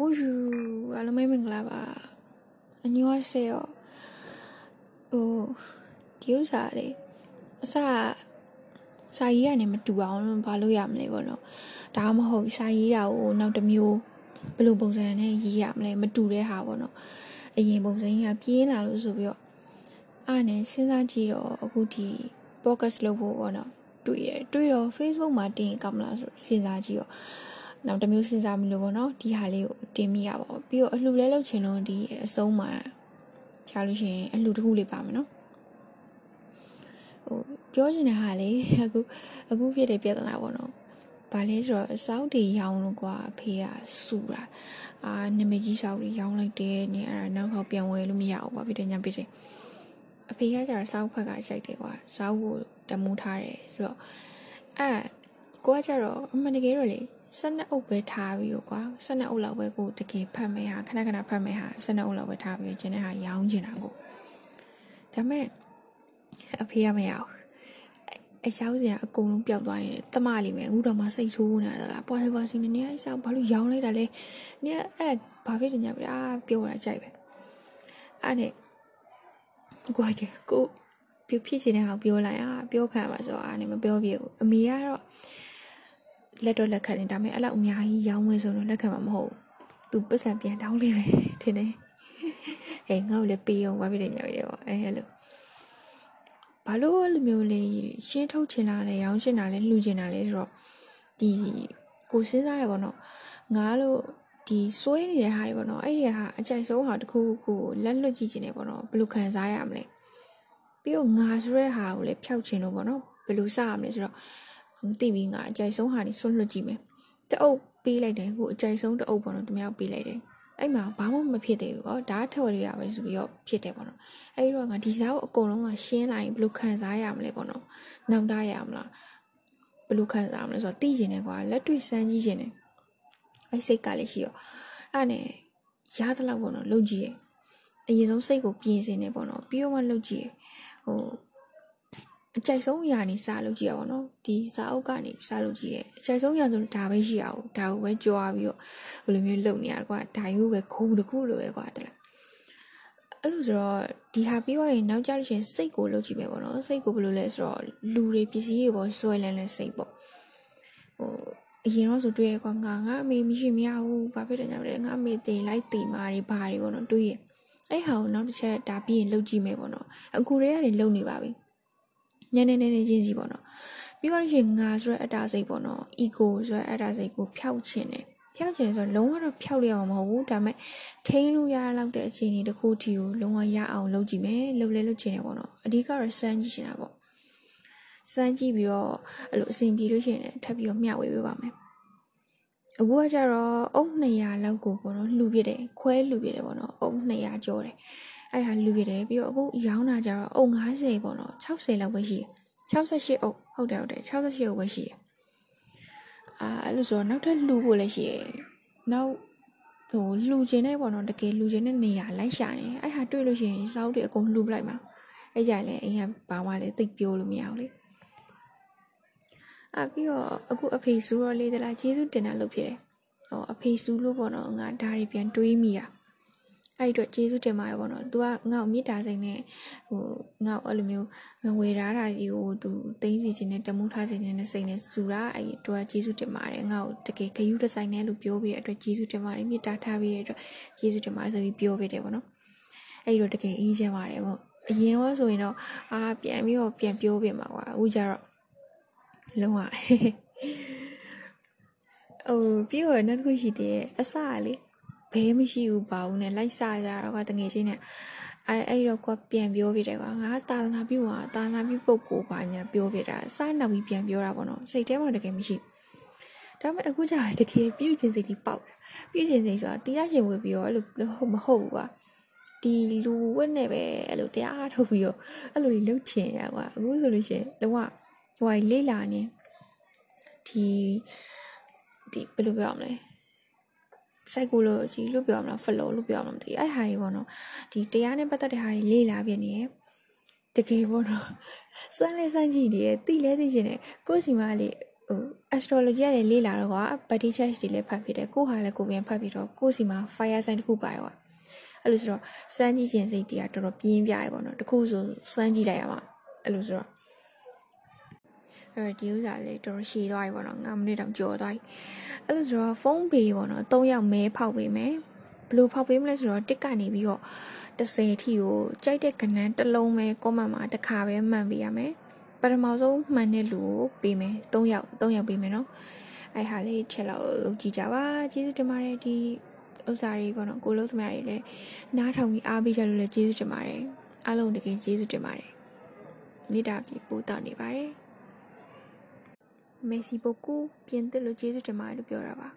Bonjour အားလုံးမင်္ဂလာပါ။အညောဆေယောဟိုဒီဥစ္စာလေးအစစာရေးတာနဲ့မတူအောင်လို့ဘာလို့ရမလဲပေါ့နော်။ဒါမှမဟုတ်စာရေးတာကိုနောက်တစ်မျိုးဘယ်လိုပုံစံနဲ့ရေးရမလဲမတူတဲ့ဟာပေါ့နော်။အရင်ပုံစံကြီးကပြင်းလာလို့ဆိုပြီးတော့အားနဲ့စဉ်းစားကြည့်တော့အခုဒီ podcast လုပ်ဖို့ပေါ့နော်။တွေ့တယ်တွေ့တော့ Facebook မှာတင်ရကောင်းမလားဆိုစဉ်းစားကြည့်တော့ နောက်တစ်မျိုးစဉ်းစားမိလို့ပေါ့နော်ဒီဟာလေးကိုတင်မိရပါဘူးပြီးတော့အလှလဲလုပ်ချင်လို့ဒီအဆုံးမှာချားလို့ရှိရင်အလှတစ်ခုလေးပါမယ်နော်ဟိုပြောချင်တဲ့ဟာလေအခုအခုဖြစ်တဲ့ပြဿနာပေါ့နော်ဘာလဲဆိုတော့စောက်တွေရောင်းလို့ကွာအဖေကစူတာအာနမကြီးစောက်တွေရောင်းလိုက်တယ်နင်အဲ့ဒါနောက်ခေါက်ပြန်ဝယ်လို့မရဘူးပါဖြစ်တယ်ညာဖြစ်တယ်အဖေကကျတော့စောက်ဖက်ကရှိုက်တယ်ကွာစောက်ကိုတမူထားတယ်ဆိုတော့အဲ့ကိုကကျတော့အမှန်တကယ်တော့လေ ဆက်နှစ်အုပ်ပဲထားပြီးတော့ကွာဆက်နှစ်အုပ်လောက်ပဲကိုတကယ်ဖတ်မယ်ဟာခဏခဏဖတ်မယ်ဟာဆက်နှစ်အုပ်လောက်ပဲထားပြီးကျင်းတဲ့ဟာရောင်းချင်တာကိုဒါမဲ့အဖေကမရဘူးအချောင်းစရာအကုန်လုံးပျောက်သွားရင်တမလေးမယ်အခုတော့မှစိတ်ဆိုးနေတာလားပွားပွားစင်းနေနေအချောင်းဘာလို့ရောင်းလိုက်တာလဲနေအဲ့ဘာဖြစ်နေကြပြီအာပြောတာကြိုက်ပဲအဲ့နဲ့ကိုကကိုပြဖြစ်ချင်တဲ့ဟာပြောလိုက်အာပြောခံပါဆိုအာနေမပြောပြဘူးအမေကတော့ လက်တော့လက်ခံနေဒါပေမဲ့အဲ့လောက်အများကြီးရောင်းဝင်ဆိုတော့လက်ခံမှာမဟုတ်ဘူးသူပတ်စံပြန်တောင်းလေးပဲထင်တယ်ဟဲ့ငါ့ကိုလည်းပေးအောင်ဘာဖြစ်နေကြပြီလေပေါ့အဲအဲ့လိုဘာလို့လိုမျိုးလဲရှင်းထုတ်ချင်လာလဲရောင်းချင်တာလဲလှူချင်တာလဲဆိုတော့ဒီကိုစဉ်းစားရပါတော့ငါလို့ဒီစွဲနေတဲ့ဟာတွေပေါ့နော်အဲ့ဒီဟာအကြိုက်ဆုံးဟာတစ်ခုခုလက်လွတ်ကြည့်ချင်တယ်ပေါ့နော်ဘယ်လိုခံစားရမလဲပြီးတော့ငါဆိုတဲ့ဟာကိုလည်းဖျောက်ချင်လို့ပေါ့နော်ဘယ်လိုစရမလဲဆိုတော့ သိပြီးငါအကြိုက်ဆုံးဟာနေဆွလွတ်ကြည့်မယ်တအုပ်ပေးလိုက်တယ်ခုအကြိုက်ဆုံးတအုပ်ပေါ့နော်တမယောက်ပေးလိုက်တယ်အဲ့မှာဘာမှမဖြစ်သေးဘူးကောဒါထဝရရပဲဆိုပြီးတော့ဖြစ်တယ်ပေါ့နော်အဲ့တော့ငါဒီစားကိုအကုန်လုံးကရှင်းလိုက်ဘယ်လိုခံစားရမလဲပေါ့နော်နောက်တားရမလားဘယ်လိုခံစားရမလဲဆိုတော့သိကျင်တယ်ကွာလက်တွေ့စမ်းကြည့်ကျင်တယ်အဲ့စိတ်ကလည်းရှိရောအဲ့နဲ့ရသလောက်ပေါ့နော်လုပ်ကြည့်ရအရင်ဆုံးစိတ်ကိုပြင်ဆင်နေပေါ့နော်ပြီးတော့မှလုပ်ကြည့်ရဟို အကြိုက်ဆုံးအရာနေစားလုပ်ကြည့်ရပါတော့ဒီစာအုပ်ကနေစားလုပ်ကြည့်ရအကြိုက်ဆုံးအရာဆိုဒါပဲရှိရအောင်ဒါကိုပဲကြွားပြီးတော့ဘယ်လိုမျိုးလုပ်နေရကွာဒါယူပဲခုံတခုလိုပဲကွာတလားအဲ့လိုဆိုတော့ဒီဟာပြီးသွားရင်နောက်ကြလို့ရှိရင်စိတ်ကိုလုပ်ကြည့်မယ်ပေါ့နော်စိတ်ကိုဘယ်လိုလဲဆိုတော့လူတွေပစ္စည်းတွေပေါ်ဆွဲလန်းတဲ့စိတ်ပေါ့ဟိုအရင်တော့ဆိုတွေ့ရကွာငါငါအမေမရှိမရဘူးဘာဖြစ်တယ်ညာမလဲငါအမေတင်လိုက်တင်မာတွေဘာတွေပေါ့နော်တွေ့ရအဲ့ဟာကိုနောက်တစ်ချက်ဒါပြီးရင်လုပ်ကြည့်မယ်ပေါ့နော်အခုတည်းကနေလုပ်နေပါပြီ ညနေနေနေချင်းစီပေါ့နော်ပြီးတော့ရှင်ငါဆိုတဲ့အတားစိတ်ပေါ့နော် ego ဆိုတဲ့အတားစိတ်ကိုဖျောက်ချင်တယ်ဖျောက်ချင်ဆိုတော့လုံးဝတော့ဖျောက်ရအောင်မဟုတ်ဘူးဒါပေမဲ့ထိန်းလို့ရလောက်တဲ့အခြေအနေတစ်ခုထီကိုလုံးဝရအောင်လုပ်ကြည့်မယ်လုပ်လဲလုပ်ချင်တယ်ပေါ့နော်အဓိကတော့စမ်းကြည့်ချင်တာပေါ့စမ်းကြည့်ပြီးတော့အဲ့လိုအဆင်ပြေလို့ရှိရင်ထပ်ပြီးတော့မျှဝေပေးပါမယ်အခုကကျတော့အုပ်200လောက်ကိုပေါ့နော်လှူပြတယ်ခွဲလှူပြတယ်ပေါ့နော်အုပ်200ကျော်တယ် အဲ့ဟာလှူပြတယ်ပြီးတော့အခုရောင်းတာကျတော့အုပ်90ပေါ့နော်60လောက်ပဲရှိတယ်68အုပ်ဟုတ်တယ်ဟုတ်တယ်68အုပ်ပဲရှိတယ်အာအဲ့လိုဆိုတော့နောက်ထပ်လှူဖို့လည်းရှိတယ်နောက်ဟိုလှူခြင်းနဲ့ပေါ့နော်တကယ်လှူခြင်းနဲ့နေရာလိုက်ရှာနေအဲ့ဟာတွေ့လို့ရှိရင်စောက်တွေအကုန်လှူပလိုက်မှာအဲ့ကြလည်းအိမ်ကဘာမှလည်းသိပ်ပြောလို့မရဘူးလေအပြီးတော့အခုအဖေစူတော့လေးတလားကျေးဇူးတင်တာလုပ်ဖြစ်တယ်ဟောအဖေစူလို့ပေါ့နော်ငါဒါတွေပြန်တွေးမိတာ အဲ့အတွက်ကျေးဇူးတင်ပါတယ်ပေါ့နော်။ तू ကငါ့ကိုမေတ္တာစိတ်နဲ့ဟိုငါ့ကိုအဲ့လိုမျိုးငဝေထားတာတွေကို तू သိသိချင်းနဲ့တမှုထားခြင်းနဲ့စိတ်နဲ့စူတာအဲ့အတွက်ကျေးဇူးတင်ပါတယ်။ငါ့ကိုတကယ်ဂယုတဆိုင်နဲ့လို့ပြောပြီးတဲ့အတွက်ကျေးဇူးတင်ပါတယ်။မေတ္တာထားပြီးတဲ့အတွက်ကျေးဇူးတင်ပါတယ်ဆိုပြီးပြောပြတယ်ပေါ့နော်။အဲ့တော့တကယ်အေးချမ်းပါတယ်ပေါ့။အရင်တော့ဆိုရင်တော့အာပြန်ပြီးတော့ပြန်ပြောပြမှာကွာ။အခုကျတော့လုံးဝဟိုပြီးတော့နောက်တစ်ခုရှိတယ်အစကလေ ဘဲမရှိဘူးပါဘူးနဲ့လိုက်စားကြတော့ကတငယ်ချင်းနဲ့အဲအဲ့တော့ကွာပြန်ပြောပြတယ်ကွာငါသာသနာပြုဟာသာသနာပြုပုဂ္ဂိုလ်ပါညာပြောပြတာစားနောက်ပြီးပြန်ပြောတာပေါ့နော်စိတ်ထဲမှာတကယ်မရှိဒါပေမဲ့အခုကျတော့တကယ်ပြုကျင်စိတ်ကြီးပေါက်ပြုကျင်စိတ်ဆိုတာတရားရှင်ဝေပြီးတော့အဲ့လိုဟုတ်မဟုတ်ဘူးကွာဒီလူဝက်နဲ့ပဲအဲ့လိုတရားထုတ်ပြီးတော့အဲ့လိုလှုပ်ချင်ရကွာအခုဆိုလို့ရှိရင်လုံးဝဟိုလေးလာနေဒီဒီဘယ်လိုပြောရမလဲ psychology လို့ပြောမလား flow လို့ပြောမလားမသိအဲ့ဟာတွေပေါ့နော်ဒီတရားနဲ့ပတ်သက်တဲ့ဟာတွေလေ့လာပြနေရတကယ်ပေါ့နော်စမ်းလဲစမ်းကြည့်နေရတိလဲသိချင်တယ်ကိုယ်စီမလေးဟို astrology ကလည်းလေ့လာတော့ကွာ body chart တွေလည်းဖတ်ဖြစ်တယ်ကိုဟာလည်းကိုပြန်ဖတ်ပြီးတော့ကိုစီမှာ fire sign တစ်ခုပါတယ်ကွာအဲ့လိုဆိုတော့စမ်းကြည့်ခြင်းစိတ်တရားတော်တော်ပြင်းပြရပေါ့နော်တခုဆိုစမ်းကြည့်လိုက်ရမှာအဲ့လိုဆိုတော့အဲ့တော့ဒီဥစ္စာလေးတော်တော်ရှည်သွားပြီပေါ့နော်9မိနစ်တောင်ကျော်သွားပြီ အဲ့လိုဆိုတော့ဖုန်းပေးပေါ့နော်3ယောက်မဲဖောက်ပေးမယ်ဘယ်လိုဖောက်ပေးမလဲဆိုတော့တစ်ကနေပြီးတော့30အထိကိုကြိုက်တဲ့ကဏ္ဍတစ်လုံးပဲ comment မှာတစ်ခါပဲမှန်ပေးရမယ်ပထမဆုံးမှန်တဲ့လူကိုပေးမယ်3ယောက်3ယောက်ပေးမယ်နော်အဲ့ဟာလေးချက်လောက်လုပ်ကြည့်ကြပါကျေးဇူးတင်ပါတယ်ဒီဥစ္စာတွေပေါ့နော်ကိုလုံးသမားတွေလည်းနားထောင်ပြီးအားပေးကြလို့လည်းကျေးဇူးတင်ပါတယ်အားလုံးတကယ်ကျေးဇူးတင်ပါတယ်မေတ္တာပြီးပို့တောင်းနေပါတယ် မေစီဘိုကူပြင်သစ်လို့ကျေးဇူးတင်ပါတယ်လို့ပြောတာပါ